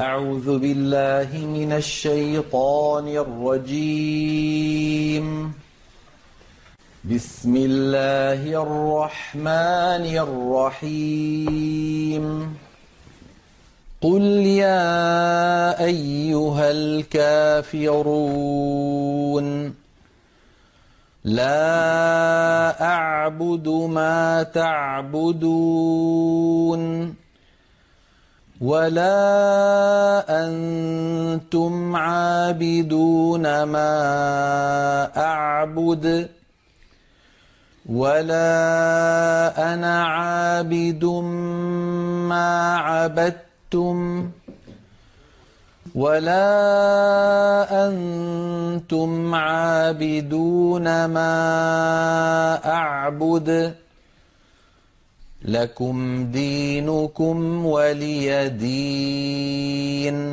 أعوذ بالله من الشيطان الرجيم. بسم الله الرحمن الرحيم. قل يا أيها الكافرون لا أعبد ما تعبدون. ولا أنتم عابدون ما أعبد ولا أنا عابد ما عبدتم ولا أنتم عابدون ما أعبد لكم دينكم ولي دين.